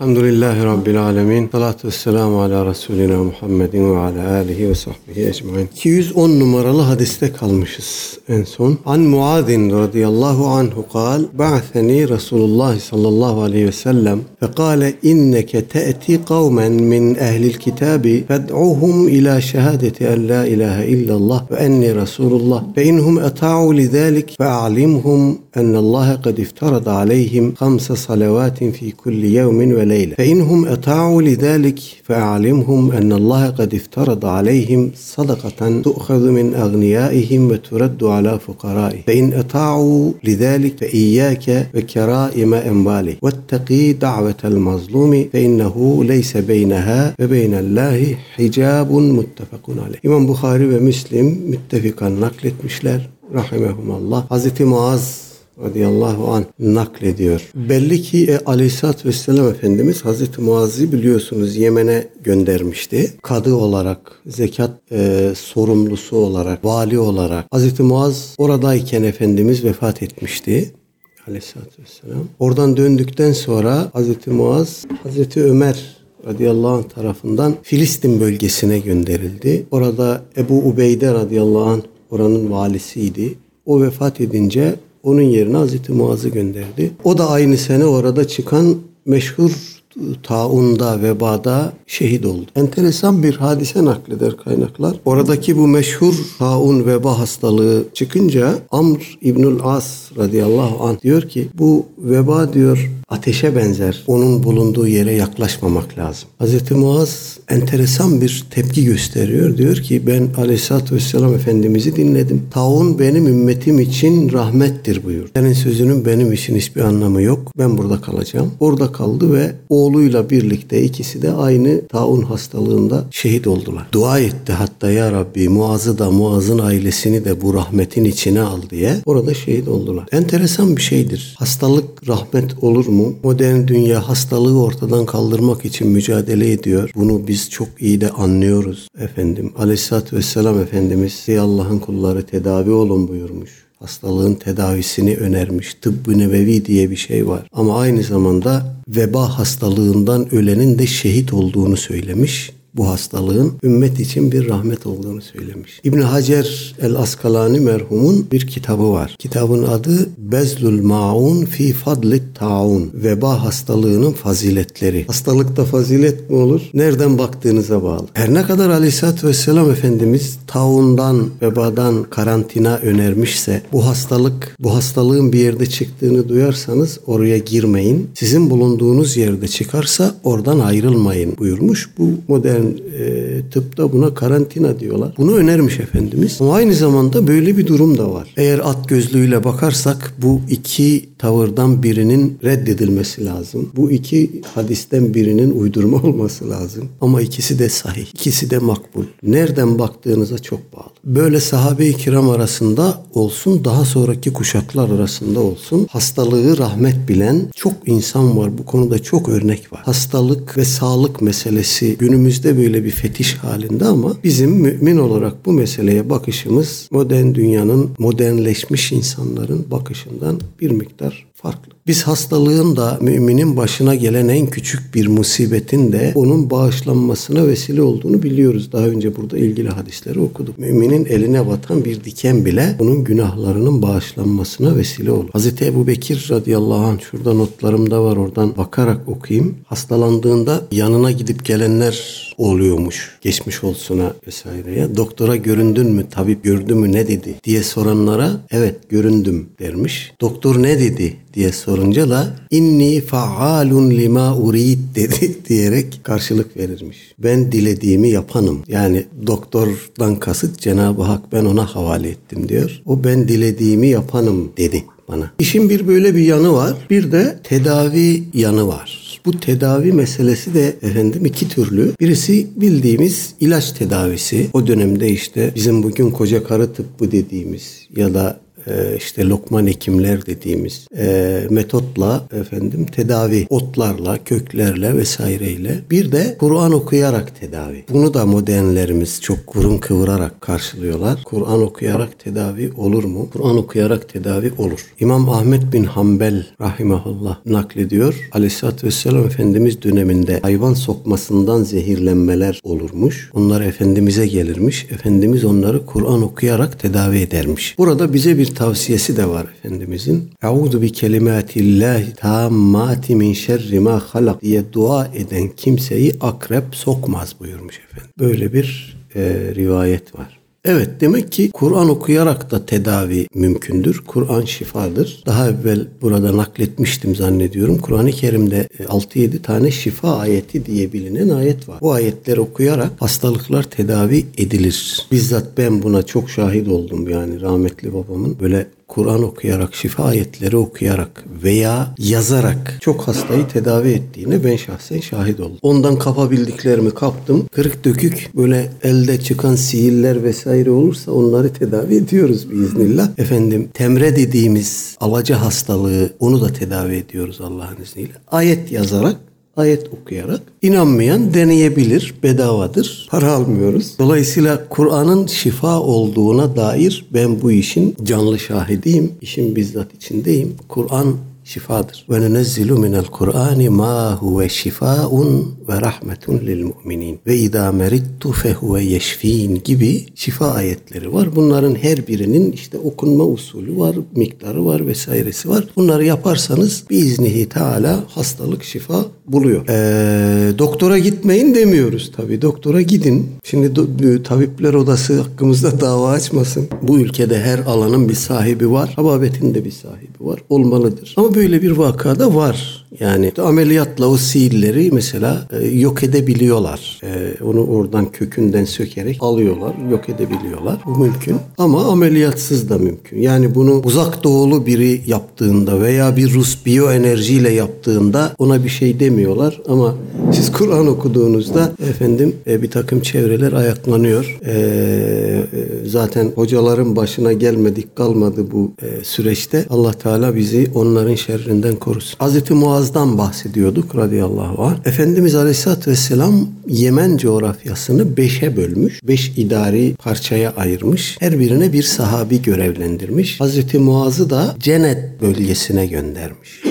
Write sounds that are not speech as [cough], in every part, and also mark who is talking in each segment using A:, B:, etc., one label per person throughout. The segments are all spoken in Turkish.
A: الحمد لله رب العالمين صلاة والسلام على رسولنا محمد وعلى آله وصحبه أجمعين 210 numaralı hadiste kalmışız en son. An Muadin radıyallahu anhu قال بعثني رسول الله صلى الله عليه وسلم فقال إنك تأتي قوما من أهل الكتاب فادعوهم إلى شهادة أن لا إله إلا الله وأني رسول الله فإنهم أطاعوا لذلك فأعلمهم أن الله قد افترض عليهم خمس صلوات في كل يوم ليلة فإنهم أطاعوا لذلك فأعلمهم أن الله قد افترض عليهم صدقة تؤخذ من أغنيائهم وترد على فقرائهم فإن أطاعوا لذلك فإياك وكرائم أموالهم واتقي دعوة المظلوم فإنه ليس بينها وبين الله حجاب متفق عليه. İmam Bukhari ve Müslim müttefikan nakletmişler rahimehumallah. Hazreti Muaz radıyallahu an naklediyor. Belli ki e, aleyhissalatü vesselam Efendimiz Hazreti Muaz'ı biliyorsunuz Yemen'e göndermişti. Kadı olarak, zekat e, sorumlusu olarak, vali olarak. Hazreti Muaz oradayken Efendimiz vefat etmişti. Aleyhissalatü vesselam. Oradan döndükten sonra Hazreti Muaz, Hazreti Ömer radıyallahu anh tarafından Filistin bölgesine gönderildi. Orada Ebu Ubeyde radıyallahu anh oranın valisiydi. O vefat edince onun yerine Hazreti Muaz'ı gönderdi. O da aynı sene orada çıkan meşhur taunda, vebada şehit oldu. Enteresan bir hadise nakleder kaynaklar. Oradaki bu meşhur taun veba hastalığı çıkınca Amr İbnül As radıyallahu anh diyor ki bu veba diyor ateşe benzer. Onun bulunduğu yere yaklaşmamak lazım. Hz. Muaz enteresan bir tepki gösteriyor. Diyor ki ben aleyhissalatü vesselam Efendimiz'i dinledim. Taun benim ümmetim için rahmettir buyur. Senin sözünün benim için hiçbir anlamı yok. Ben burada kalacağım. Orada kaldı ve oğluyla birlikte ikisi de aynı taun hastalığında şehit oldular. Dua etti hatta ya Rabbi Muaz'ı da Muaz'ın ailesini de bu rahmetin içine al diye orada şehit oldular. Enteresan bir şeydir. Hastalık rahmet olur mu? Modern dünya hastalığı ortadan kaldırmak için mücadele ediyor. Bunu biz çok iyi de anlıyoruz efendim. Aleyhisselatü Vesselam Efendimiz Allah'ın kulları tedavi olun buyurmuş hastalığın tedavisini önermiş. Tıbbı nebevi diye bir şey var. Ama aynı zamanda veba hastalığından ölenin de şehit olduğunu söylemiş bu hastalığın ümmet için bir rahmet olduğunu söylemiş. İbn Hacer el Askalani merhumun bir kitabı var. Kitabın adı Bezlul Maun fi Fadlit Taun. Veba hastalığının faziletleri. Hastalıkta fazilet mi olur? Nereden baktığınıza bağlı. Her ne kadar Aleyhisselatü Vesselam Efendimiz taundan, vebadan karantina önermişse bu hastalık, bu hastalığın bir yerde çıktığını duyarsanız oraya girmeyin. Sizin bulunduğunuz yerde çıkarsa oradan ayrılmayın buyurmuş. Bu modern e, tıpta buna karantina diyorlar. Bunu önermiş Efendimiz. Ama aynı zamanda böyle bir durum da var. Eğer at gözlüğüyle bakarsak bu iki tavırdan birinin reddedilmesi lazım. Bu iki hadisten birinin uydurma [laughs] olması lazım. Ama ikisi de sahih. ikisi de makbul. Nereden baktığınıza çok bağlı. Böyle sahabe-i kiram arasında olsun, daha sonraki kuşaklar arasında olsun hastalığı rahmet bilen çok insan var. Bu konuda çok örnek var. Hastalık ve sağlık meselesi günümüzde böyle bir fetiş halinde ama bizim mümin olarak bu meseleye bakışımız modern dünyanın modernleşmiş insanların bakışından bir miktar farklı. Biz hastalığın da müminin başına gelen en küçük bir musibetin de onun bağışlanmasına vesile olduğunu biliyoruz. Daha önce burada ilgili hadisleri okuduk. Müminin eline batan bir diken bile onun günahlarının bağışlanmasına vesile olur. Hazreti Ebu Bekir radıyallahu anh şurada notlarımda var oradan bakarak okuyayım. Hastalandığında yanına gidip gelenler oluyormuş. Geçmiş olsuna vesaireye. Doktora göründün mü? Tabip gördü mü? Ne dedi? diye soranlara evet göründüm dermiş. Doktor ne dedi? diye sorunca da inni faalun lima urid dedi [laughs] diyerek karşılık verirmiş. Ben dilediğimi yapanım. Yani doktordan kasıt Cenab-ı Hak ben ona havale ettim diyor. O ben dilediğimi yapanım dedi bana. İşin bir böyle bir yanı var. Bir de tedavi yanı var. Bu tedavi meselesi de efendim iki türlü. Birisi bildiğimiz ilaç tedavisi. O dönemde işte bizim bugün koca karı tıbbı dediğimiz ya da işte lokman hekimler dediğimiz e, metotla efendim tedavi otlarla, köklerle vesaireyle bir de Kur'an okuyarak tedavi. Bunu da modernlerimiz çok burun kıvırarak karşılıyorlar. Kur'an okuyarak tedavi olur mu? Kur'an okuyarak tedavi olur. İmam Ahmet bin Hanbel rahimahullah naklediyor. Aleyhisselatü Vesselam Efendimiz döneminde hayvan sokmasından zehirlenmeler olurmuş. Onlar Efendimiz'e gelirmiş. Efendimiz onları Kur'an okuyarak tedavi edermiş. Burada bize bir tavsiyesi de var Efendimizin. Euzu bi kelimatillahi tammati min şerri ma halak diye dua eden kimseyi akrep sokmaz buyurmuş efendim. Böyle bir e, rivayet var. Evet demek ki Kur'an okuyarak da tedavi mümkündür. Kur'an şifadır. Daha evvel burada nakletmiştim zannediyorum. Kur'an-ı Kerim'de 6-7 e, tane şifa ayeti diye bilinen ayet var. Bu ayetleri okuyarak hastalıklar tedavi edilir. Bizzat ben buna çok şahit oldum yani rahmetli babamın böyle Kur'an okuyarak, şifa ayetleri okuyarak veya yazarak çok hastayı tedavi ettiğine ben şahsen şahit oldum. Ondan kapabildiklerimi kaptım. Kırık dökük böyle elde çıkan sihirler vesaire olursa onları tedavi ediyoruz biiznillah. Efendim temre dediğimiz alaca hastalığı onu da tedavi ediyoruz Allah'ın izniyle. Ayet yazarak ayet okuyarak inanmayan deneyebilir. Bedavadır. Para almıyoruz. Dolayısıyla Kur'an'ın şifa olduğuna dair ben bu işin canlı şahidiyim. İşin bizzat içindeyim. Kur'an şifadır. Ve nunezzilu minel Kur'ani ma huve şifaun ve rahmetun lil mu'minin. Ve idâ merittu fehuve yeşfîn gibi şifa ayetleri var. Bunların her birinin işte okunma usulü var, miktarı var vesairesi var. Bunları yaparsanız biiznihi teala hastalık şifa buluyor. Ee, doktora gitmeyin demiyoruz tabi. Doktora gidin. Şimdi do- tabipler odası hakkımızda dava açmasın. Bu ülkede her alanın bir sahibi var. Hababetin de bir sahibi var. Olmalıdır. Ama böyle bir vakada var. Yani ameliyatla o sihirleri mesela e, yok edebiliyorlar. E, onu oradan kökünden sökerek alıyorlar, yok edebiliyorlar. Bu mümkün. Ama ameliyatsız da mümkün. Yani bunu uzak doğulu biri yaptığında veya bir Rus biyoenerjiyle yaptığında ona bir şey demiyorlar. Ama siz Kur'an okuduğunuzda efendim e, bir takım çevreler ayaklanıyor. E, e, zaten hocaların başına gelmedik kalmadı bu e, süreçte. Allah Teala bizi onların şerrinden korusun. Hazreti Muaz'dan bahsediyorduk radıyallahu anh. Efendimiz Aleyhisselatü Vesselam Yemen coğrafyasını beşe bölmüş. Beş idari parçaya ayırmış. Her birine bir sahabi görevlendirmiş. Hazreti Muaz'ı da Cennet bölgesine göndermiş.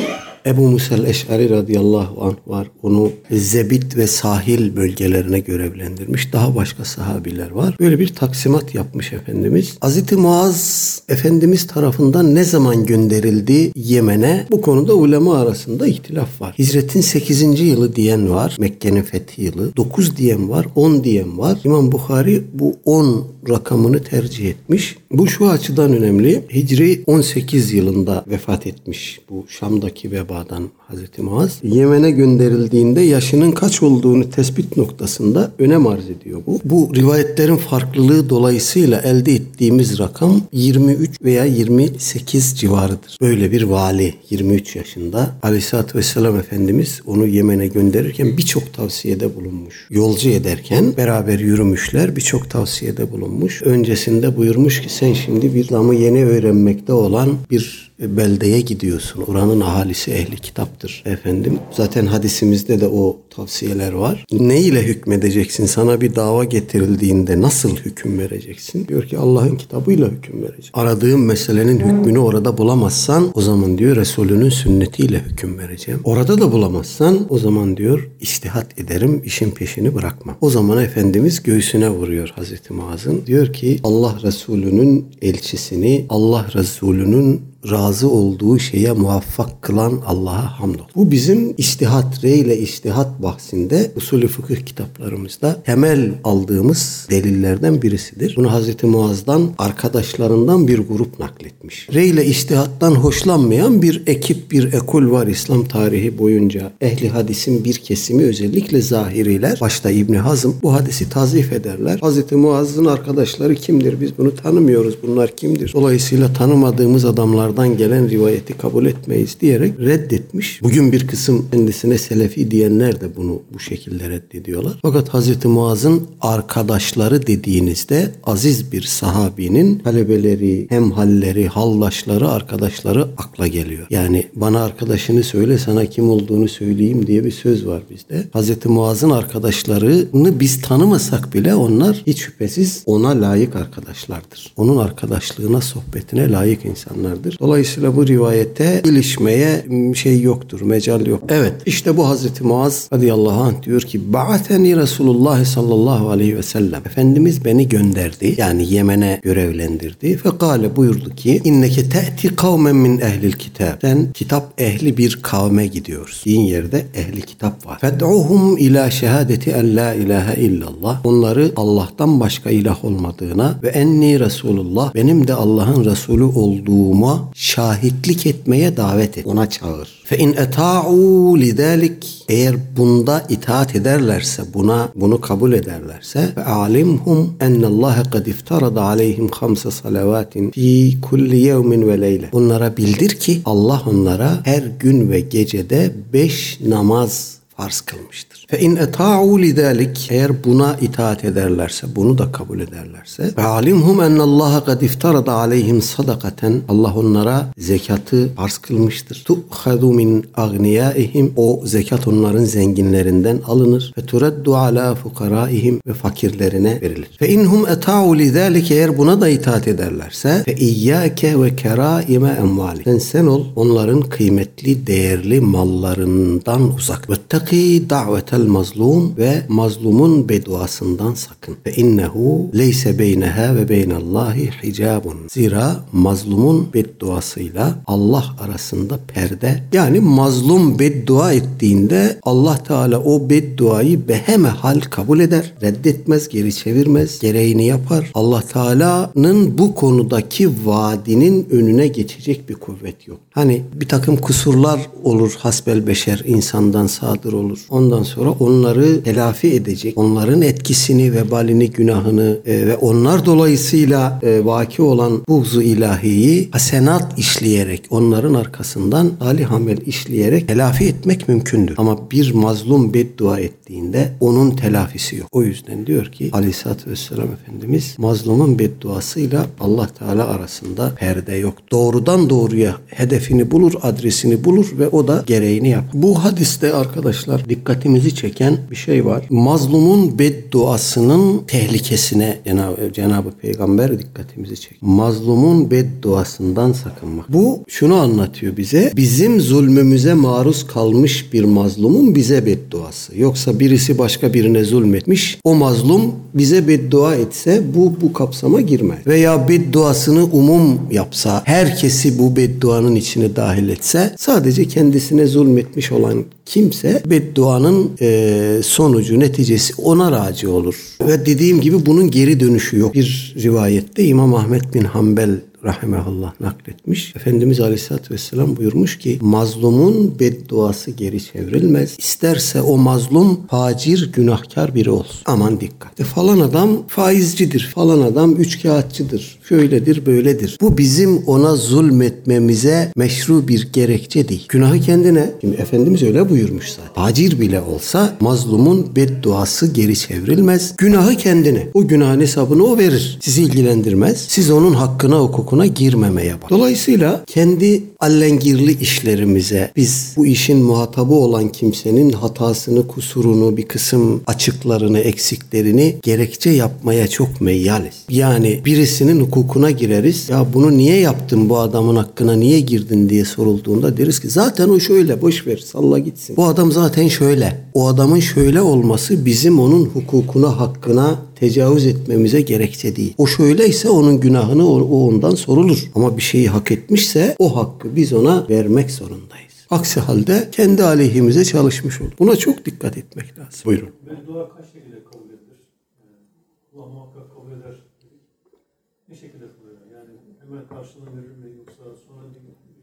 A: Ebu Musel Eş'ari radıyallahu anh var. Onu Zebit ve sahil bölgelerine görevlendirmiş. Daha başka sahabiler var. Böyle bir taksimat yapmış Efendimiz. Hazreti Muaz Efendimiz tarafından ne zaman gönderildi Yemen'e? Bu konuda ulema arasında ihtilaf var. Hicretin 8. yılı diyen var. Mekke'nin fethi yılı. 9 diyen var. 10 diyen var. İmam Bukhari bu 10 rakamını tercih etmiş. Bu şu açıdan önemli. Hicri 18 yılında vefat etmiş bu Şam'daki vebadan Hazreti Muaz. Yemen'e gönderildiğinde yaşının kaç olduğunu tespit noktasında önem arz ediyor bu. Bu rivayetlerin farklılığı dolayısıyla elde ettiğimiz rakam 23 veya 28 civarıdır. Böyle bir vali 23 yaşında Aleyhisselatü Vesselam Efendimiz onu Yemen'e gönderirken birçok tavsiyede bulunmuş. Yolcu ederken beraber yürümüşler birçok tavsiyede bulunmuş. Öncesinde buyurmuş ki sen şimdi bir İslam'ı yeni öğrenmekte olan bir beldeye gidiyorsun. Oranın ahalisi ehli kitaptır efendim. Zaten hadisimizde de o tavsiyeler var. Ne ile hükmedeceksin? Sana bir dava getirildiğinde nasıl hüküm vereceksin? Diyor ki Allah'ın kitabıyla hüküm vereceksin. Aradığın meselenin hükmünü orada bulamazsan o zaman diyor Resulünün sünnetiyle hüküm vereceğim. Orada da bulamazsan o zaman diyor istihat ederim işin peşini bırakma. O zaman Efendimiz göğsüne vuruyor Hazreti Muaz'ın. Diyor ki Allah Resulü'nün elçisini Allah Resulü'nün razı olduğu şeye muvaffak kılan Allah'a hamdol. Bu bizim istihat, re ile istihat bahsinde usulü fıkıh kitaplarımızda temel aldığımız delillerden birisidir. Bunu Hazreti Muaz'dan arkadaşlarından bir grup nakletmiş. Re ile istihattan hoşlanmayan bir ekip, bir ekol var İslam tarihi boyunca. Ehli hadisin bir kesimi özellikle zahiriler, başta İbni Hazım bu hadisi tazif ederler. Hazreti Muaz'ın arkadaşları kimdir? Biz bunu tanımıyoruz. Bunlar kimdir? Dolayısıyla tanımadığımız adamlar onlardan gelen rivayeti kabul etmeyiz diyerek reddetmiş. Bugün bir kısım kendisine selefi diyenler de bunu bu şekilde reddediyorlar. Fakat Hazreti Muaz'ın arkadaşları dediğinizde aziz bir sahabinin talebeleri, hemhalleri, haldaşları, arkadaşları akla geliyor. Yani bana arkadaşını söyle sana kim olduğunu söyleyeyim diye bir söz var bizde. Hazreti Muaz'ın arkadaşlarını biz tanımasak bile onlar hiç şüphesiz ona layık arkadaşlardır. Onun arkadaşlığına, sohbetine layık insanlardır. Dolayısıyla bu rivayete ilişmeye şey yoktur, mecal yok. Evet işte bu Hazreti Muaz radıyallahu anh diyor ki Ba'ateni Resulullah sallallahu aleyhi ve sellem. Efendimiz beni gönderdi. Yani Yemen'e görevlendirdi. Fekale buyurdu ki inneke te'ti kavmen min ehlil kitab. Sen kitap ehli bir kavme gidiyorsun. Din yerde ehli kitap var. Fed'uhum ila şehadeti en la ilahe illallah. Onları Allah'tan başka ilah olmadığına ve enni Resulullah benim de Allah'ın Resulü olduğuma şahitlik etmeye davet et. Ona çağır. Fe in eta'u lidalik eğer bunda itaat ederlerse buna bunu kabul ederlerse alimhum ennallaha kad iftarada aleyhim hamsa salavatin fi kulli yevmin ve leyle. Bunlara bildir ki Allah onlara her gün ve gecede beş namaz farz kılmıştır. Fe in eta'u lidalik eğer buna itaat ederlerse, bunu da kabul ederlerse ve alimhum ennallaha kad iftarada aleyhim sadakaten Allah onlara zekatı farz kılmıştır. Tu'khadu min agniyaihim o zekat onların zenginlerinden alınır ve turaddu ala fukaraihim ve fakirlerine verilir. Fe inhum eta'u lidalik eğer buna da itaat ederlerse fe iyyake ve keraime emvali. Sen sen ol onların kıymetli değerli mallarından uzak. Vettaki davetel mazlum ve mazlumun bedduasından sakın. Ve innehu leyse beyneha ve beynallahi hicabun. Zira mazlumun bedduasıyla Allah arasında perde. Yani mazlum beddua ettiğinde Allah Teala o bedduayı behemehal kabul eder. Reddetmez, geri çevirmez, gereğini yapar. Allah Teala'nın bu konudaki vaadinin önüne geçecek bir kuvvet yok. Hani bir takım kusurlar olur hasbel beşer insandan sadır olur. Ondan sonra onları telafi edecek. Onların etkisini, vebalini, günahını e, ve onlar dolayısıyla e, vaki olan buğzu ilahiyi hasenat işleyerek onların arkasından salih amel işleyerek telafi etmek mümkündür. Ama bir mazlum beddua ettiğinde onun telafisi yok. O yüzden diyor ki Aleyhisselatü Vesselam Efendimiz mazlumun bedduasıyla Allah Teala arasında perde yok. Doğrudan doğruya hedefini bulur, adresini bulur ve o da gereğini yap. Bu hadiste arkadaşlar dikkatimizi çeken bir şey var. Mazlumun bedduasının tehlikesine Cenab-ı, Cenab-ı Peygamber dikkatimizi çekiyor. Mazlumun bedduasından sakınmak. Bu şunu anlatıyor bize. Bizim zulmümüze maruz kalmış bir mazlumun bize bedduası. Yoksa birisi başka birine zulmetmiş. O mazlum bize beddua etse bu bu kapsama girmez. Veya bedduasını umum yapsa, herkesi bu bedduanın içine dahil etse sadece kendisine zulmetmiş olan kimse bedduanın e, sonucu, neticesi ona raci olur. Ve dediğim gibi bunun geri dönüşü yok. Bir rivayette İmam Ahmet bin Hanbel rahimehullah nakletmiş. Efendimiz Aleyhisselatü Vesselam buyurmuş ki mazlumun bedduası geri çevrilmez. İsterse o mazlum facir günahkar biri olsun. Aman dikkat. E falan adam faizcidir. Falan adam üçkağıtçıdır. Şöyledir böyledir. Bu bizim ona zulmetmemize meşru bir gerekçe değil. Günahı kendine. Şimdi Efendimiz öyle buyurmuş zaten. Facir bile olsa mazlumun bedduası geri çevrilmez. Günahı kendine. O günahın hesabını o verir. Sizi ilgilendirmez. Siz onun hakkına hukukuna girmemeye bak. Dolayısıyla kendi allengirli işlerimize biz bu işin muhatabı olan kimsenin hatasını, kusurunu, bir kısım açıklarını, eksiklerini gerekçe yapmaya çok meyyaliz. Yani birisinin hukukuna gireriz. Ya bunu niye yaptın bu adamın hakkına niye girdin diye sorulduğunda deriz ki zaten o şöyle boş ver salla gitsin. Bu adam zaten şöyle. O adamın şöyle olması bizim onun hukukuna, hakkına tecavüz etmemize gerekçe değil. O şöyleyse onun günahını o, ondan sorulur. Ama bir şeyi hak etmişse o hakkı biz ona vermek zorundayız. Aksi halde kendi aleyhimize çalışmış olur. Buna çok dikkat etmek lazım. Buyurun.
B: Beddua kaç şekilde kabul edilir? Allah muhakkak kabul eder. Ne şekilde kabul eder? Yani hemen karşılığını verir mi yoksa sonra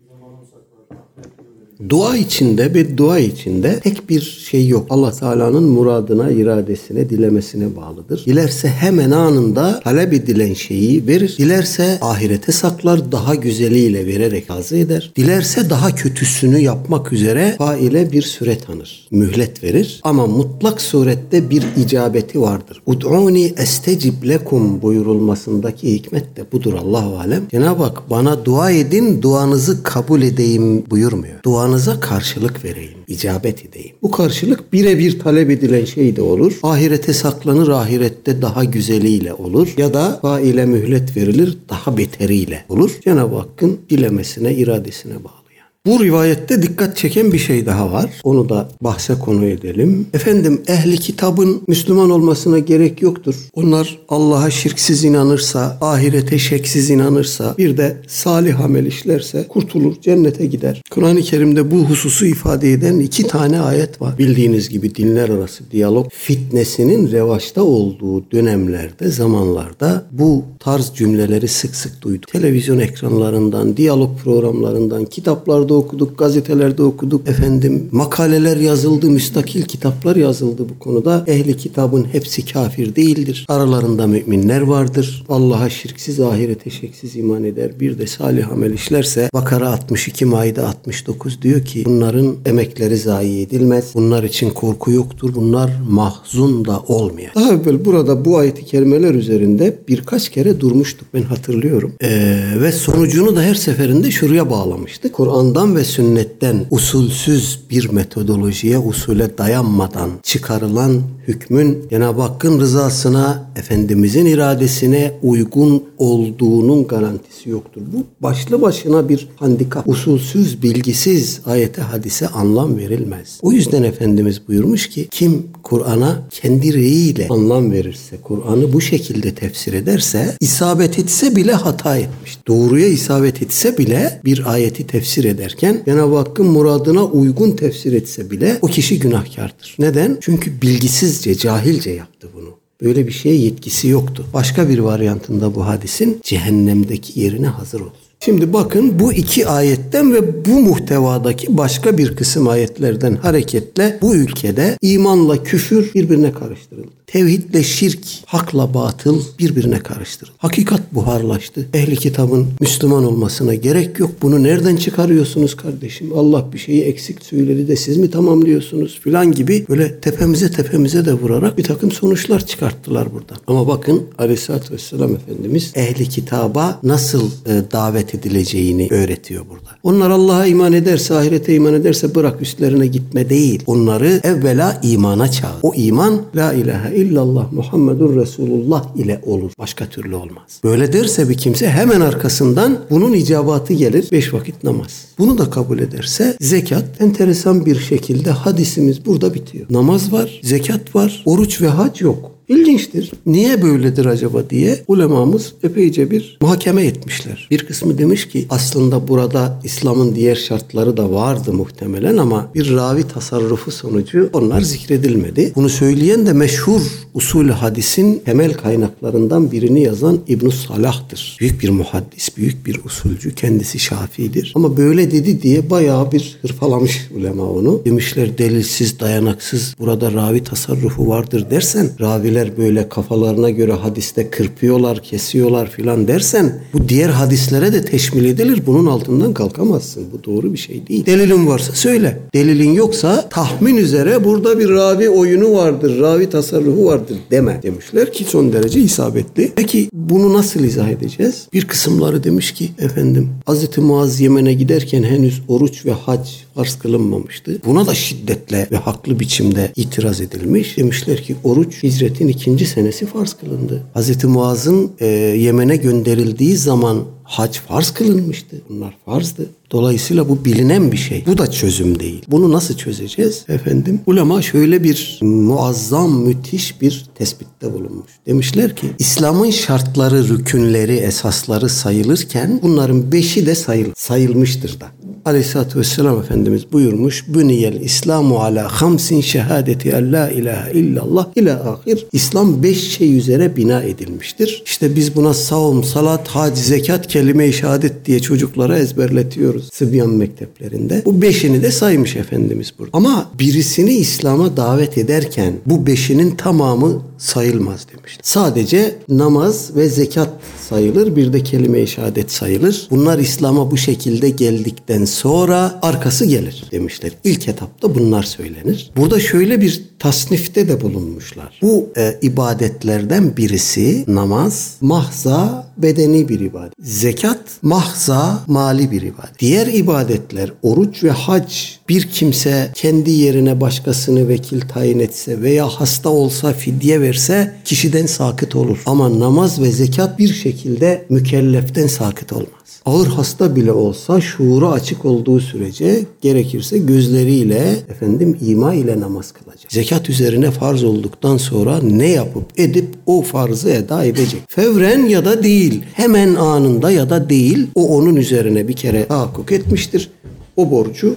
B: zamanı saklar.
A: Dua içinde ve dua içinde tek bir şey yok. Allah Teala'nın muradına, iradesine, dilemesine bağlıdır. Dilerse hemen anında talep edilen şeyi verir. Dilerse ahirete saklar, daha güzeliyle vererek razı eder. Dilerse daha kötüsünü yapmak üzere faile bir süre tanır. Mühlet verir. Ama mutlak surette bir icabeti vardır. Ud'uni estecib lekum buyurulmasındaki hikmet de budur Allahu alem. Cenab-ı Hak bana dua edin, duanızı kabul edeyim buyurmuyor. Duanıza karşılık vereyim, icabet edeyim. Bu karşılık birebir talep edilen şey de olur. Ahirete saklanır, ahirette daha güzeliyle olur. Ya da faile mühlet verilir, daha beteriyle olur. Cenab-ı Hakk'ın dilemesine, iradesine bağlı. Bu rivayette dikkat çeken bir şey daha var. Onu da bahse konu edelim. Efendim ehli kitabın Müslüman olmasına gerek yoktur. Onlar Allah'a şirksiz inanırsa, ahirete şeksiz inanırsa, bir de salih amel işlerse kurtulur, cennete gider. Kur'an-ı Kerim'de bu hususu ifade eden iki tane ayet var. Bildiğiniz gibi dinler arası diyalog fitnesinin revaçta olduğu dönemlerde, zamanlarda bu tarz cümleleri sık sık duyduk. Televizyon ekranlarından, diyalog programlarından, kitaplarda okuduk, gazetelerde okuduk. Efendim makaleler yazıldı, müstakil kitaplar yazıldı bu konuda. Ehli kitabın hepsi kafir değildir. Aralarında müminler vardır. Allah'a şirksiz, ahirete şeksiz iman eder. Bir de salih amel işlerse Bakara 62, Maide 69 diyor ki bunların emekleri zayi edilmez. Bunlar için korku yoktur. Bunlar mahzun da olmayan. Daha evvel burada bu ayeti kerimeler üzerinde birkaç kere durmuştuk ben hatırlıyorum. Ee, ve sonucunu da her seferinde şuraya bağlamıştık. Kur'an'dan ve sünnetten usulsüz bir metodolojiye, usule dayanmadan çıkarılan hükmün Cenab-ı Hakk'ın rızasına, Efendimizin iradesine uygun olduğunun garantisi yoktur. Bu başlı başına bir handikap. Usulsüz, bilgisiz ayete hadise anlam verilmez. O yüzden Efendimiz buyurmuş ki kim Kur'an'a kendi reyiyle anlam verirse, Kur'an'ı bu şekilde tefsir ederse, isabet etse bile hata etmiş. Doğruya isabet etse bile bir ayeti tefsir ederken Cenab-ı Hakk'ın muradına uygun tefsir etse bile o kişi günahkardır. Neden? Çünkü bilgisizce, cahilce yaptı bunu. Böyle bir şeye yetkisi yoktu. Başka bir varyantında bu hadisin cehennemdeki yerine hazır olsun. Şimdi bakın bu iki ayetten ve bu muhtevadaki başka bir kısım ayetlerden hareketle bu ülkede imanla küfür birbirine karıştırıldı. Tevhidle şirk, hakla batıl birbirine karıştırıldı. Hakikat buharlaştı. Ehli kitabın Müslüman olmasına gerek yok. Bunu nereden çıkarıyorsunuz kardeşim? Allah bir şeyi eksik söyledi de siz mi tamamlıyorsunuz filan gibi böyle tepemize tepemize de vurarak bir takım sonuçlar çıkarttılar buradan. Ama bakın Aleyhisselatü Vesselam Efendimiz ehli kitaba nasıl e, davet edileceğini öğretiyor burada. Onlar Allah'a iman ederse, ahirete iman ederse bırak üstlerine gitme değil. Onları evvela imana çağır. O iman la ilahe illallah Muhammedur Resulullah ile olur. Başka türlü olmaz. Böyle derse bir kimse hemen arkasından bunun icabatı gelir. Beş vakit namaz. Bunu da kabul ederse zekat enteresan bir şekilde hadisimiz burada bitiyor. Namaz var, zekat var, oruç ve hac yok. İlginçtir. Niye böyledir acaba diye ulemamız epeyce bir muhakeme etmişler. Bir kısmı demiş ki aslında burada İslam'ın diğer şartları da vardı muhtemelen ama bir ravi tasarrufu sonucu onlar zikredilmedi. Bunu söyleyen de meşhur usul hadisin temel kaynaklarından birini yazan İbn Salah'tır. Büyük bir muhaddis, büyük bir usulcü, kendisi Şafii'dir. Ama böyle dedi diye bayağı bir hırpalamış ulema onu. Demişler delilsiz, dayanaksız burada ravi tasarrufu vardır dersen raviler böyle kafalarına göre hadiste kırpıyorlar, kesiyorlar filan dersen bu diğer hadislere de teşmil edilir. Bunun altından kalkamazsın. Bu doğru bir şey değil. Delilin varsa söyle. Delilin yoksa tahmin üzere burada bir ravi oyunu vardır, ravi tasarrufu vardır deme demişler ki son derece isabetli. Peki bunu nasıl izah edeceğiz? Bir kısımları demiş ki efendim Hz. Muaz Yemen'e giderken henüz oruç ve hac farz kılınmamıştı. Buna da şiddetle ve haklı biçimde itiraz edilmiş. Demişler ki oruç hicretin ikinci senesi farz kılındı. Hz. Muaz'ın e, Yemen'e gönderildiği zaman hac farz kılınmıştı. Bunlar farzdı. Dolayısıyla bu bilinen bir şey. Bu da çözüm değil. Bunu nasıl çözeceğiz? Efendim ulema şöyle bir muazzam müthiş bir tespitte bulunmuş. Demişler ki İslam'ın şartları, rükünleri, esasları sayılırken bunların beşi de sayıl sayılmıştır da. Aleyhisselatü Vesselam Efendimiz buyurmuş Büniyel İslamu ala hamsin şehadeti en la ilahe illallah ila ahir. İslam beş şey üzere bina edilmiştir. İşte biz buna savun, salat, hac, zekat, kelime-i şehadet diye çocuklara ezberletiyoruz Sıbyan mekteplerinde. Bu beşini de saymış Efendimiz burada. Ama birisini İslam'a davet ederken bu beşinin tamamı sayılmaz demişti. Sadece namaz ve zekat sayılır. Bir de kelime-i şehadet sayılır. Bunlar İslam'a bu şekilde geldikten sonra arkası gelir demişler. İlk etapta bunlar söylenir. Burada şöyle bir tasnifte de bulunmuşlar. Bu e, ibadetlerden birisi namaz mahza bedeni bir ibadet. Zekat mahza mali bir ibadet. Diğer ibadetler oruç ve hac bir kimse kendi yerine başkasını vekil tayin etse veya hasta olsa fidye verse kişiden sakıt olur. Ama namaz ve zekat bir şekilde mükelleften sakıt olmaz. Ağır hasta bile olsa şuuru açık olduğu sürece gerekirse gözleriyle efendim ima ile namaz kılacak. Zekat üzerine farz olduktan sonra ne yapıp edip o farzı eda edecek. Fevren ya da değil. Hemen anında ya da değil. O onun üzerine bir kere tahakkuk etmiştir. O borcu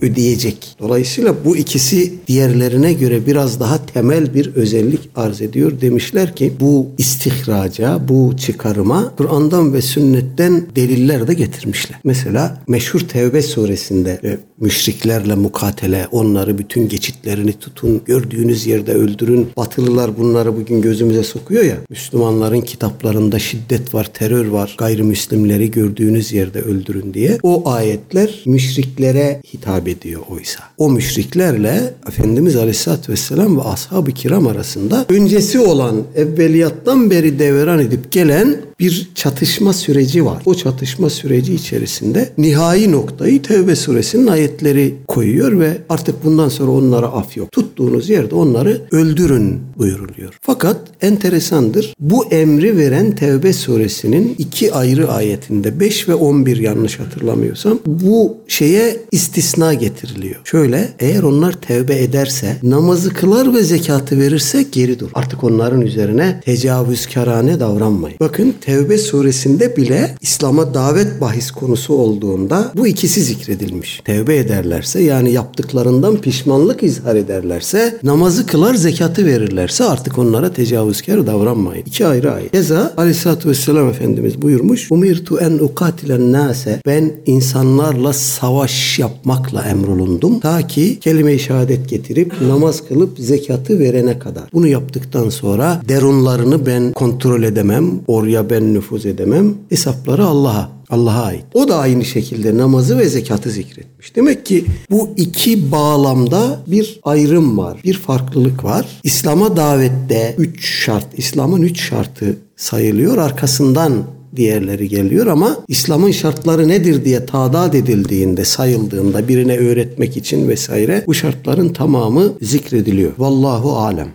A: ödeyecek. Dolayısıyla bu ikisi diğerlerine göre biraz daha temel bir özellik arz ediyor. Demişler ki bu istihraca, bu çıkarıma Kur'an'dan ve sünnetten deliller de getirmişler. Mesela meşhur Tevbe suresinde e, müşriklerle mukatele, onları bütün geçitlerini tutun, gördüğünüz yerde öldürün. Batılılar bunları bugün gözümüze sokuyor ya. Müslümanların kitaplarında şiddet var, terör var. Gayrimüslimleri gördüğünüz yerde öldürün diye. O ayetler müşriklere hitap ediyor oysa. O müşriklerle Efendimiz Aleyhisselatü Vesselam ve ashab-ı kiram arasında öncesi olan evveliyattan beri devran edip gelen bir çatışma süreci var. O çatışma süreci içerisinde nihai noktayı Tevbe suresinin ayetleri koyuyor ve artık bundan sonra onlara af yok. Tuttuğunuz yerde onları öldürün buyuruluyor. Fakat enteresandır. Bu emri veren Tevbe suresinin iki ayrı ayetinde 5 ve 11 yanlış hatırlamıyorsam bu şeye istisna getiriliyor. Şöyle eğer onlar tevbe ederse namazı kılar ve zekatı verirse geri dur. Artık onların üzerine tecavüzkarane davranmayın. Bakın Tevbe suresinde bile İslam'a davet bahis konusu olduğunda bu ikisi zikredilmiş. Tevbe ederlerse yani yaptıklarından pişmanlık izhar ederlerse namazı kılar zekatı verirlerse artık onlara tecavüzkar davranmayın. İki ayrı ayet. Keza Aleyhisselatü Vesselam Efendimiz buyurmuş. Umirtu en ukatilen nase ben insanlarla savaş yapmakla emrolundum. Ta ki kelime-i şehadet getirip namaz kılıp zekatı verene kadar. Bunu yaptıktan sonra derunlarını ben kontrol edemem. Oraya ben nüfuz edemem. Hesapları Allah'a. Allah'a ait. O da aynı şekilde namazı ve zekatı zikretmiş. Demek ki bu iki bağlamda bir ayrım var, bir farklılık var. İslam'a davette üç şart, İslam'ın üç şartı sayılıyor. Arkasından diğerleri geliyor ama İslam'ın şartları nedir diye tadat edildiğinde, sayıldığında birine öğretmek için vesaire bu şartların tamamı zikrediliyor. Vallahu alem.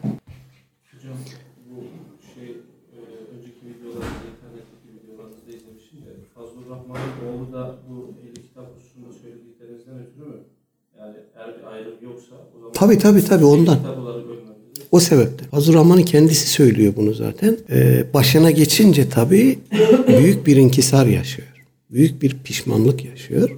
B: Kitap
A: Tabi tabi tabi ondan.
B: bölmemiz.
A: O sebepten. Rahman'ın kendisi söylüyor bunu zaten. Ee, başına geçince tabii büyük bir inkisar yaşıyor. Büyük bir pişmanlık yaşıyor.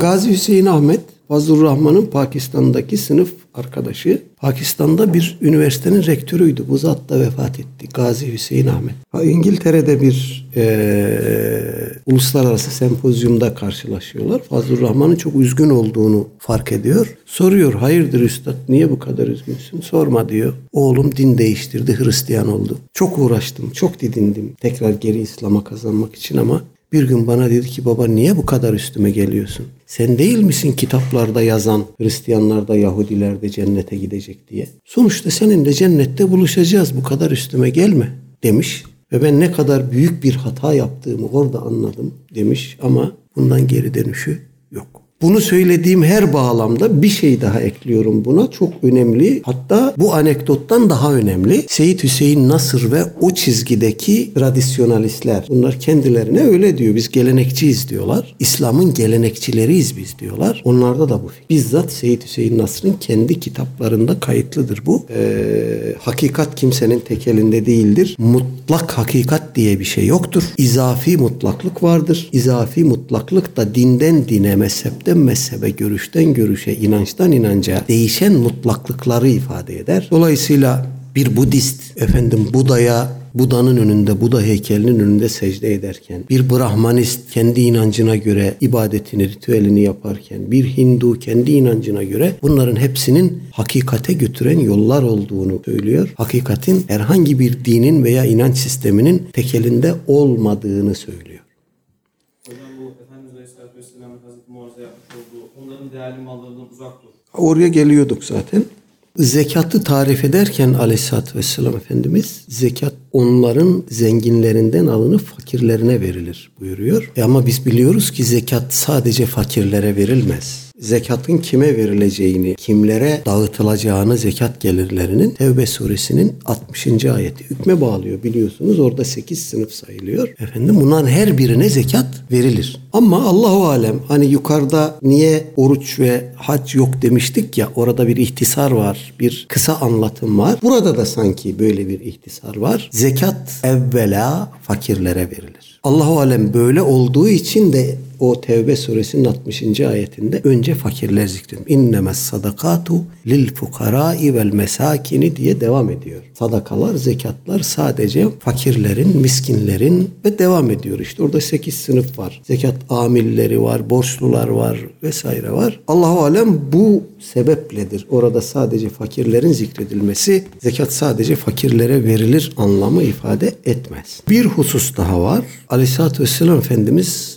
A: Gazi Hüseyin Ahmet Fazıl Rahman'ın Pakistan'daki sınıf arkadaşı. Pakistan'da bir üniversitenin rektörüydü. Bu zat da vefat etti. Gazi Hüseyin Ahmet. İngiltere'de bir eee, uluslararası sempozyumda karşılaşıyorlar. Fazıl Rahman'ın çok üzgün olduğunu fark ediyor. Soruyor hayırdır üstad niye bu kadar üzgünsün? Sorma diyor. Oğlum din değiştirdi Hristiyan oldu. Çok uğraştım çok didindim tekrar geri İslam'a kazanmak için ama bir gün bana dedi ki baba niye bu kadar üstüme geliyorsun? Sen değil misin kitaplarda yazan Hristiyanlar da Yahudiler de cennete gidecek diye? Sonuçta seninle cennette buluşacağız bu kadar üstüme gelme demiş. Ve ben ne kadar büyük bir hata yaptığımı orada anladım demiş ama bundan geri dönüşü yok. Bunu söylediğim her bağlamda bir şey daha ekliyorum buna. Çok önemli. Hatta bu anekdottan daha önemli. Seyit Hüseyin Nasır ve o çizgideki tradisyonalistler. Bunlar kendilerine öyle diyor. Biz gelenekçiyiz diyorlar. İslam'ın gelenekçileriyiz biz diyorlar. Onlarda da bu. Bizzat Seyit Hüseyin Nasır'ın kendi kitaplarında kayıtlıdır bu. Ee, hakikat kimsenin tek elinde değildir. Mutlak hakikat diye bir şey yoktur. İzafi mutlaklık vardır. İzafi mutlaklık da dinden dine, mezhepten mezhebe, görüşten görüşe, inançtan inanca değişen mutlaklıkları ifade eder. Dolayısıyla bir Budist efendim Buda'ya Buda'nın önünde, Buda heykelinin önünde secde ederken, bir Brahmanist kendi inancına göre ibadetini, ritüelini yaparken, bir Hindu kendi inancına göre bunların hepsinin hakikate götüren yollar olduğunu söylüyor. Hakikatin herhangi bir dinin veya inanç sisteminin tekelinde olmadığını söylüyor.
B: Hocam bu Efendimiz Aleyhisselatü Vesselam'ın Hazreti Muaz'a yapmış olduğu onların değerli mallarından uzak dur.
A: Oraya geliyorduk zaten. Zekatı tarif ederken aleyhissalatü vesselam Efendimiz zekat onların zenginlerinden alınıp fakirlerine verilir buyuruyor. E ama biz biliyoruz ki zekat sadece fakirlere verilmez. Zekatın kime verileceğini, kimlere dağıtılacağını zekat gelirlerinin Tevbe suresinin 60. ayeti hükme bağlıyor biliyorsunuz. Orada 8 sınıf sayılıyor. Efendim bunların her birine zekat verilir. Ama Allahu alem hani yukarıda niye oruç ve hac yok demiştik ya orada bir ihtisar var. Bir kısa anlatım var. Burada da sanki böyle bir ihtisar var. Zekat evvela fakirlere verilir. Allahu alem böyle olduğu için de o Tevbe suresinin 60. ayetinde önce fakirler zikredilmiş. İnnemes sadakatu lil fukarai vel mesakini diye devam ediyor. Sadakalar, zekatlar sadece fakirlerin, miskinlerin ve devam ediyor. İşte orada 8 sınıf var. Zekat amilleri var, borçlular var vesaire var. Allahu alem bu sebepledir. Orada sadece fakirlerin zikredilmesi zekat sadece fakirlere verilir anlamı ifade etmez. Bir husus daha var. Aleyhisselatü Vesselam Efendimiz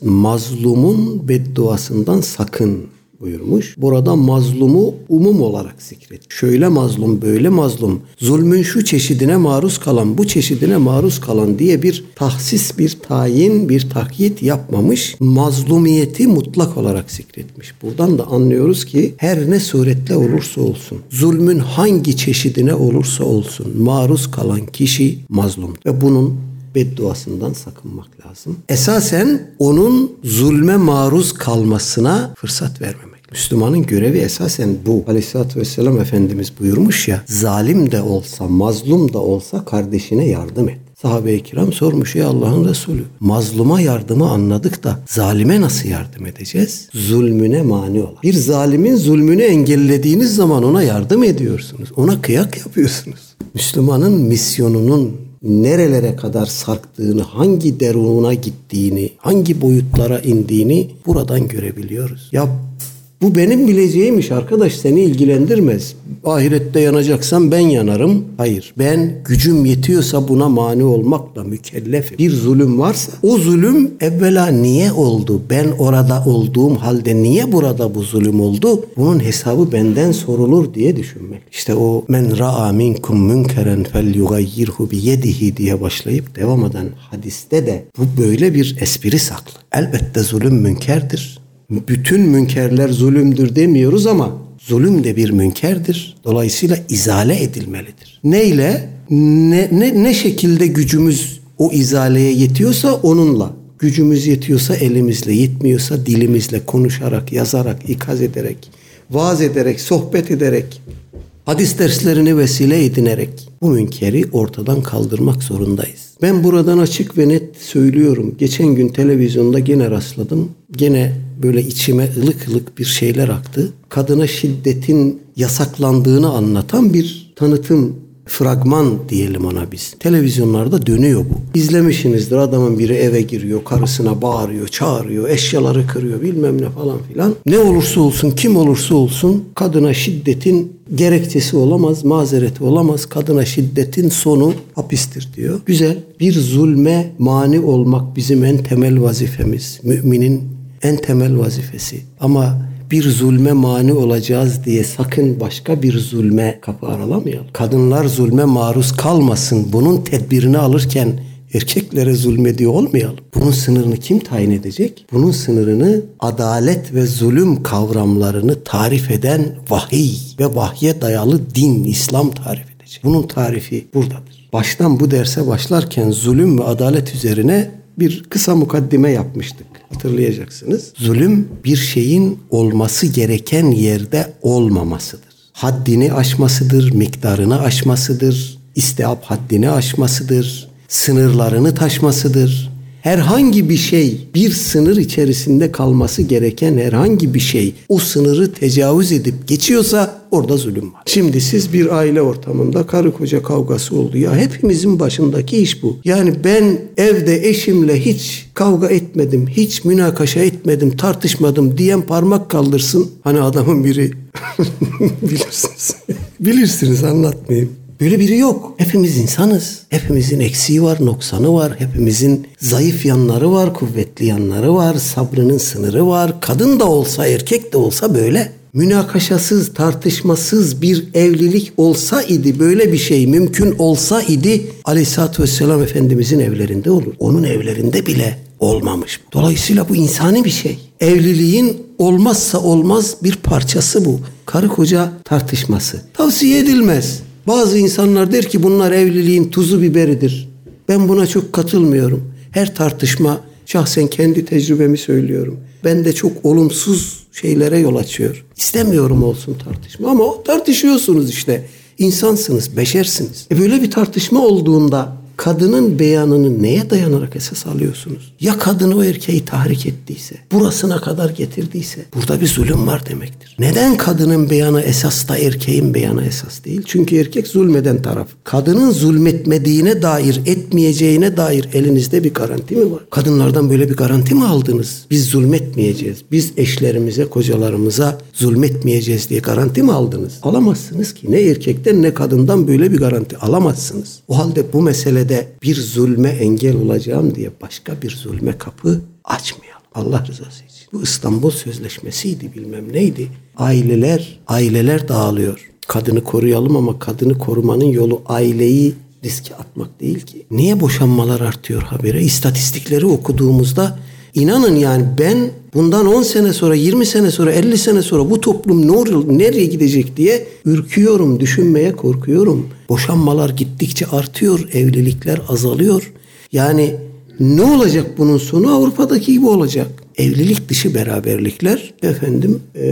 A: mazlumun bedduasından sakın buyurmuş. Burada mazlumu umum olarak zikret. Şöyle mazlum, böyle mazlum, zulmün şu çeşidine maruz kalan, bu çeşidine maruz kalan diye bir tahsis, bir tayin, bir takyit yapmamış. Mazlumiyeti mutlak olarak zikretmiş. Buradan da anlıyoruz ki her ne suretle olursa olsun, zulmün hangi çeşidine olursa olsun maruz kalan kişi mazlum. Ve bunun bedduasından sakınmak lazım. Esasen onun zulme maruz kalmasına fırsat vermemek. Müslümanın görevi esasen bu. Aleyhisselatü Vesselam Efendimiz buyurmuş ya, zalim de olsa, mazlum da olsa kardeşine yardım et. Sahabe-i kiram sormuş ya Allah'ın Resulü. Mazluma yardımı anladık da zalime nasıl yardım edeceğiz? Zulmüne mani olan. Bir zalimin zulmünü engellediğiniz zaman ona yardım ediyorsunuz. Ona kıyak yapıyorsunuz. Müslümanın misyonunun nerelere kadar sarktığını, hangi derununa gittiğini, hangi boyutlara indiğini buradan görebiliyoruz. Ya bu benim bileceğimmiş arkadaş seni ilgilendirmez. Ahirette yanacaksan ben yanarım. Hayır ben gücüm yetiyorsa buna mani olmakla mükellefim. Bir zulüm varsa o zulüm evvela niye oldu? Ben orada olduğum halde niye burada bu zulüm oldu? Bunun hesabı benden sorulur diye düşünmek. İşte o men ra'a minkum münkeren fel yugayyirhu bi yedihi diye başlayıp devam eden hadiste de bu böyle bir espri saklı. Elbette zulüm münkerdir bütün münkerler zulümdür demiyoruz ama zulüm de bir münkerdir. Dolayısıyla izale edilmelidir. Neyle? Ne, ne, ne şekilde gücümüz o izaleye yetiyorsa onunla. Gücümüz yetiyorsa elimizle, yetmiyorsa dilimizle, konuşarak, yazarak, ikaz ederek, vaaz ederek, sohbet ederek, hadis derslerini vesile edinerek bu münkeri ortadan kaldırmak zorundayız. Ben buradan açık ve net söylüyorum. Geçen gün televizyonda gene rastladım. Gene böyle içime ılık ılık bir şeyler aktı. Kadına şiddetin yasaklandığını anlatan bir tanıtım fragman diyelim ona biz. Televizyonlarda dönüyor bu. İzlemişsinizdir adamın biri eve giriyor, karısına bağırıyor, çağırıyor, eşyaları kırıyor bilmem ne falan filan. Ne olursa olsun, kim olursa olsun kadına şiddetin gerekçesi olamaz, mazereti olamaz. Kadına şiddetin sonu hapistir diyor. Güzel. Bir zulme mani olmak bizim en temel vazifemiz. Müminin en temel vazifesi. Ama bir zulme mani olacağız diye sakın başka bir zulme kapı aralamayalım. Kadınlar zulme maruz kalmasın. Bunun tedbirini alırken erkeklere zulmediyor olmayalım. Bunun sınırını kim tayin edecek? Bunun sınırını adalet ve zulüm kavramlarını tarif eden vahiy ve vahye dayalı din, İslam tarif edecek. Bunun tarifi buradadır. Baştan bu derse başlarken zulüm ve adalet üzerine bir kısa mukaddime yapmıştık. Hatırlayacaksınız. Zulüm bir şeyin olması gereken yerde olmamasıdır. Haddini aşmasıdır, miktarını aşmasıdır, istihap haddini aşmasıdır, sınırlarını taşmasıdır. Herhangi bir şey bir sınır içerisinde kalması gereken herhangi bir şey o sınırı tecavüz edip geçiyorsa orada zulüm var. Şimdi siz bir aile ortamında karı koca kavgası oldu. Ya hepimizin başındaki iş bu. Yani ben evde eşimle hiç kavga etmedim, hiç münakaşa etmedim, tartışmadım diyen parmak kaldırsın. Hani adamın biri [laughs] bilirsiniz. Bilirsiniz anlatmayayım. Böyle biri yok. Hepimiz insanız. Hepimizin eksiği var, noksanı var. Hepimizin zayıf yanları var, kuvvetli yanları var. Sabrının sınırı var. Kadın da olsa, erkek de olsa böyle. Münakaşasız, tartışmasız bir evlilik olsa idi, böyle bir şey mümkün olsa idi Aleyhisselatü Vesselam Efendimizin evlerinde olur. Onun evlerinde bile olmamış. Dolayısıyla bu insani bir şey. Evliliğin olmazsa olmaz bir parçası bu. Karı koca tartışması. Tavsiye edilmez. Bazı insanlar der ki bunlar evliliğin tuzu biberidir. Ben buna çok katılmıyorum. Her tartışma şahsen kendi tecrübemi söylüyorum. Ben de çok olumsuz şeylere yol açıyor. İstemiyorum olsun tartışma ama tartışıyorsunuz işte. İnsansınız, beşersiniz. E böyle bir tartışma olduğunda kadının beyanını neye dayanarak esas alıyorsunuz? Ya kadını o erkeği tahrik ettiyse, burasına kadar getirdiyse burada bir zulüm var demektir. Neden kadının beyanı esas da erkeğin beyanı esas değil? Çünkü erkek zulmeden taraf. Kadının zulmetmediğine dair, etmeyeceğine dair elinizde bir garanti mi var? Kadınlardan böyle bir garanti mi aldınız? Biz zulmetmeyeceğiz. Biz eşlerimize, kocalarımıza zulmetmeyeceğiz diye garanti mi aldınız? Alamazsınız ki. Ne erkekten ne kadından böyle bir garanti alamazsınız. O halde bu mesele de bir zulme engel olacağım diye başka bir zulme kapı açmayalım. Allah rızası için. Bu İstanbul Sözleşmesi'ydi bilmem neydi. Aileler, aileler dağılıyor. Kadını koruyalım ama kadını korumanın yolu aileyi riske atmak değil ki. Niye boşanmalar artıyor habire? İstatistikleri okuduğumuzda inanın yani ben bundan 10 sene sonra, 20 sene sonra, 50 sene sonra bu toplum ne nereye gidecek diye ürküyorum, düşünmeye korkuyorum. Boşanmalar gittikçe artıyor, evlilikler azalıyor. Yani ne olacak bunun sonu? Avrupa'daki gibi olacak. Evlilik dışı beraberlikler efendim e,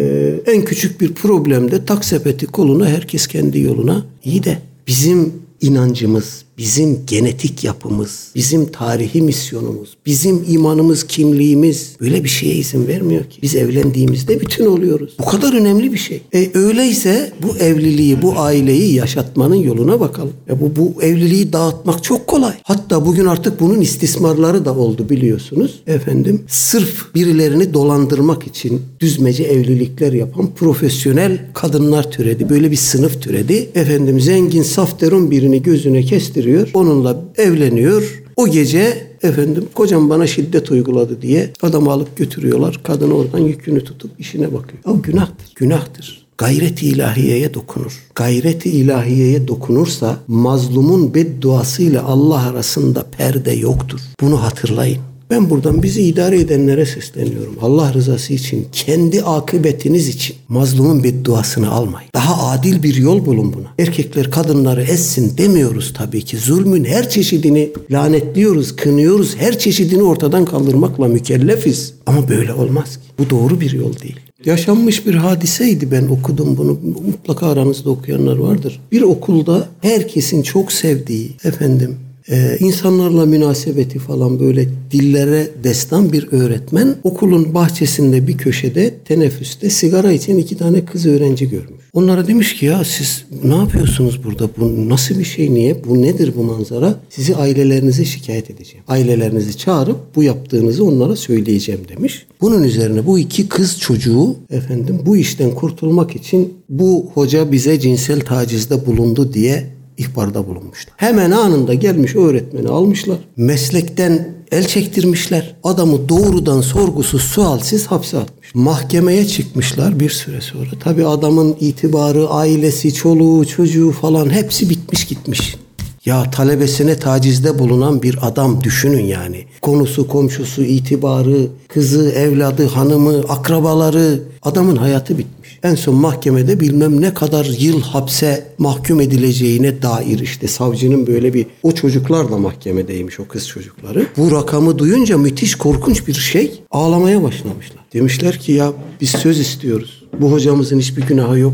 A: en küçük bir problemde tak sepeti koluna herkes kendi yoluna iyi de bizim inancımız, bizim genetik yapımız, bizim tarihi misyonumuz, bizim imanımız, kimliğimiz böyle bir şeye izin vermiyor ki. Biz evlendiğimizde bütün oluyoruz. Bu kadar önemli bir şey. E öyleyse bu evliliği, bu aileyi yaşatmanın yoluna bakalım. E bu, bu evliliği dağıtmak çok kolay. Hatta bugün artık bunun istismarları da oldu biliyorsunuz. Efendim sırf birilerini dolandırmak için düzmece evlilikler yapan profesyonel kadınlar türedi. Böyle bir sınıf türedi. Efendim zengin safterun birini gözüne kestiriyor. Onunla evleniyor. O gece efendim kocam bana şiddet uyguladı diye adamı alıp götürüyorlar. Kadın oradan yükünü tutup işine bakıyor. O günahtır. Günahtır. Gayret-i ilahiyeye dokunur. Gayret-i ilahiyeye dokunursa mazlumun bedduasıyla Allah arasında perde yoktur. Bunu hatırlayın. Ben buradan bizi idare edenlere sesleniyorum. Allah rızası için, kendi akıbetiniz için mazlumun bedduasını almayın. Daha adil bir yol bulun buna. Erkekler kadınları essin demiyoruz tabii ki. Zulmün her çeşidini lanetliyoruz, kınıyoruz. Her çeşidini ortadan kaldırmakla mükellefiz. Ama böyle olmaz ki. Bu doğru bir yol değil. Yaşanmış bir hadiseydi ben okudum bunu. Mutlaka aranızda okuyanlar vardır. Bir okulda herkesin çok sevdiği efendim ee, insanlarla münasebeti falan böyle dillere destan bir öğretmen okulun bahçesinde bir köşede teneffüste sigara için iki tane kız öğrenci görmüş. Onlara demiş ki ya siz ne yapıyorsunuz burada? Bu nasıl bir şey? Niye? Bu nedir bu manzara? Sizi ailelerinize şikayet edeceğim. Ailelerinizi çağırıp bu yaptığınızı onlara söyleyeceğim demiş. Bunun üzerine bu iki kız çocuğu efendim bu işten kurtulmak için bu hoca bize cinsel tacizde bulundu diye ihbarda bulunmuşlar. Hemen anında gelmiş öğretmeni almışlar. Meslekten el çektirmişler. Adamı doğrudan sorgusuz sualsiz hapse atmış. Mahkemeye çıkmışlar bir süre sonra. Tabi adamın itibarı, ailesi, çoluğu, çocuğu falan hepsi bitmiş gitmiş. Ya talebesine tacizde bulunan bir adam düşünün yani. Konusu, komşusu, itibarı, kızı, evladı, hanımı, akrabaları adamın hayatı bitmiş. En son mahkemede bilmem ne kadar yıl hapse mahkum edileceğine dair işte savcının böyle bir o çocuklar da mahkemedeymiş o kız çocukları. Bu rakamı duyunca müthiş korkunç bir şey ağlamaya başlamışlar. Demişler ki ya biz söz istiyoruz. Bu hocamızın hiçbir günahı yok.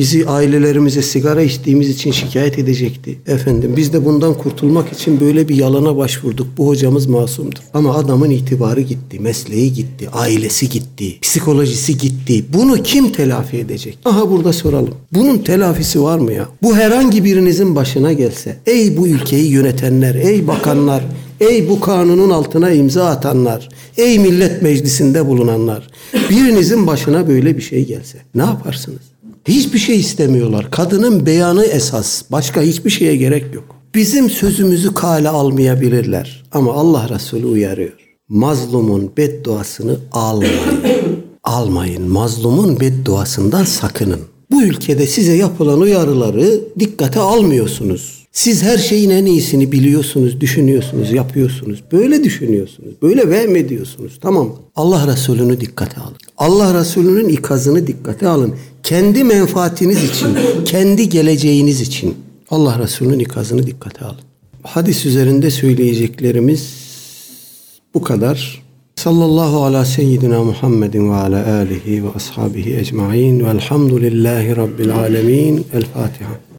A: Bizi ailelerimize sigara içtiğimiz için şikayet edecekti. Efendim biz de bundan kurtulmak için böyle bir yalana başvurduk. Bu hocamız masumdur. Ama adamın itibarı gitti, mesleği gitti, ailesi gitti, psikolojisi gitti. Bunu kim telafi edecek? Aha burada soralım. Bunun telafisi var mı ya? Bu herhangi birinizin başına gelse. Ey bu ülkeyi yönetenler, ey bakanlar, ey bu kanunun altına imza atanlar, ey millet meclisinde bulunanlar. Birinizin başına böyle bir şey gelse. Ne yaparsınız? Hiçbir şey istemiyorlar. Kadının beyanı esas. Başka hiçbir şeye gerek yok. Bizim sözümüzü kale almayabilirler. Ama Allah Resulü uyarıyor. Mazlumun bedduasını almayın. [coughs] almayın. Mazlumun bedduasından sakının. Bu ülkede size yapılan uyarıları dikkate almıyorsunuz. Siz her şeyin en iyisini biliyorsunuz, düşünüyorsunuz, yapıyorsunuz. Böyle düşünüyorsunuz. Böyle vehmediyorsunuz. Tamam. Allah Resulü'nü dikkate alın. Allah Resulü'nün ikazını dikkate alın. Kendi menfaatiniz için, kendi geleceğiniz için Allah Resulü'nün ikazını dikkate alın. Hadis üzerinde söyleyeceklerimiz bu kadar. Sallallahu ala seyyidina Muhammedin ve ala alihi ve ashabihi ecmain velhamdülillahi rabbil alemin. El Fatiha.